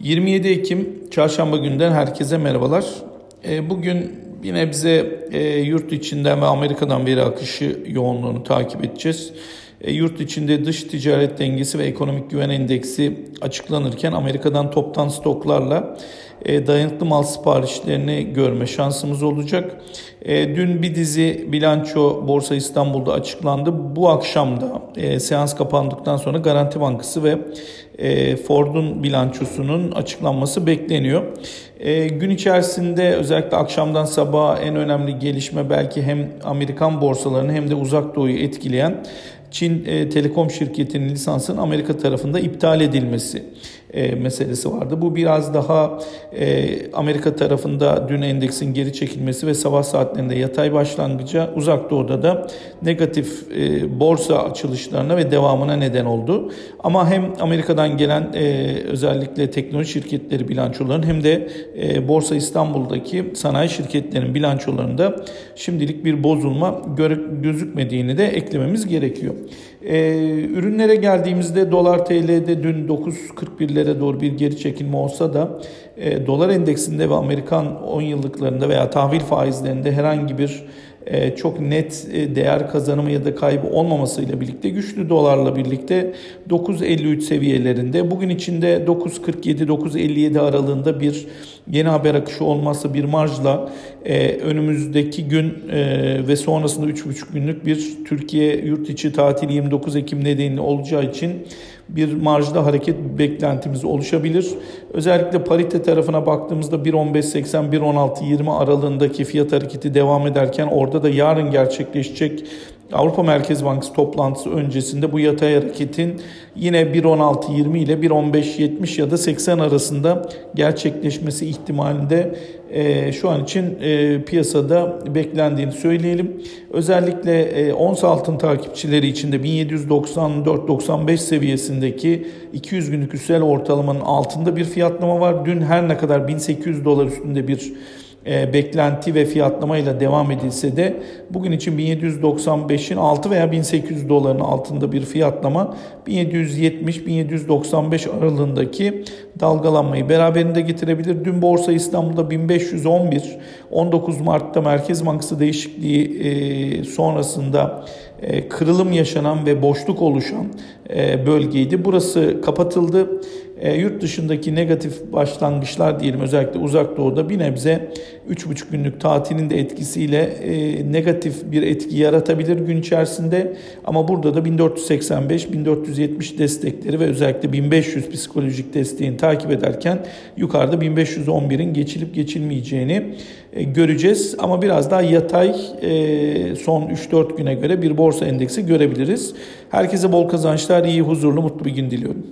27 Ekim çarşamba günden herkese merhabalar. E, bugün yine bize e, yurt içinden ve Amerika'dan veri akışı yoğunluğunu takip edeceğiz. E, yurt içinde dış ticaret dengesi ve ekonomik güven endeksi açıklanırken Amerika'dan toptan stoklarla dayanıklı mal siparişlerini görme şansımız olacak. Dün bir dizi bilanço Borsa İstanbul'da açıklandı. Bu akşam da seans kapandıktan sonra Garanti Bankası ve e, Ford'un bilançosunun açıklanması bekleniyor. E, gün içerisinde özellikle akşamdan sabaha en önemli gelişme belki hem Amerikan borsalarını hem de uzak doğuyu etkileyen Çin e, Telekom şirketinin lisansının Amerika tarafında iptal edilmesi e, meselesi vardı. Bu biraz daha e, Amerika tarafında dün endeksin geri çekilmesi ve sabah saatlerinde yatay başlangıca uzak doğuda da negatif e, borsa açılışlarına ve devamına neden oldu. Ama hem Amerika'dan gelen e, özellikle teknoloji şirketleri bilançolarının hem de e, Borsa İstanbul'daki sanayi şirketlerinin bilançolarında şimdilik bir bozulma gözükmediğini de eklememiz gerekiyor. Ee, ürünlere geldiğimizde dolar TL'de dün 9.41'lere doğru bir geri çekilme olsa da e, dolar endeksinde ve Amerikan 10 yıllıklarında veya tahvil faizlerinde herhangi bir e, çok net e, değer kazanımı ya da kaybı olmamasıyla birlikte güçlü dolarla birlikte 9.53 seviyelerinde bugün içinde 9.47-9.57 aralığında bir yeni haber akışı olmazsa bir marjla e, önümüzdeki gün ve sonrasında 3,5 günlük bir Türkiye yurt içi tatil 29 Ekim nedeniyle olacağı için bir marjda hareket beklentimiz oluşabilir. Özellikle parite tarafına baktığımızda 1.15.80 1.16.20 aralığındaki fiyat hareketi devam ederken orada da yarın gerçekleşecek Avrupa Merkez Bankası toplantısı öncesinde bu yatay hareketin yine 1.16.20 ile 1.15.70 ya da 80 arasında gerçekleşmesi ihtimalinde e, şu an için e, piyasada beklendiğini söyleyelim. Özellikle e, ons altın takipçileri için de 1794-95 seviyesindeki 200 günlük üstel ortalamanın altında bir fiyatlama var. Dün her ne kadar 1800 dolar üstünde bir e, beklenti ve fiyatlamayla devam edilse de bugün için 1795'in altı veya 1800 doların altında bir fiyatlama 1770-1795 aralığındaki dalgalanmayı beraberinde getirebilir. Dün Borsa İstanbul'da 1511 19 Mart'ta Merkez Bankası değişikliği e, sonrasında e, kırılım yaşanan ve boşluk oluşan bölgeydi. Burası kapatıldı. E, yurt dışındaki negatif başlangıçlar diyelim özellikle uzak doğuda bir nebze 3,5 günlük tatilin de etkisiyle e, negatif bir etki yaratabilir gün içerisinde. Ama burada da 1485-1470 destekleri ve özellikle 1500 psikolojik desteğini takip ederken yukarıda 1511'in geçilip geçilmeyeceğini e, göreceğiz. Ama biraz daha yatay e, son 3-4 güne göre bir borsa endeksi görebiliriz. Herkese bol kazançlar, iyi, huzurlu, mutlu bir gün diliyorum.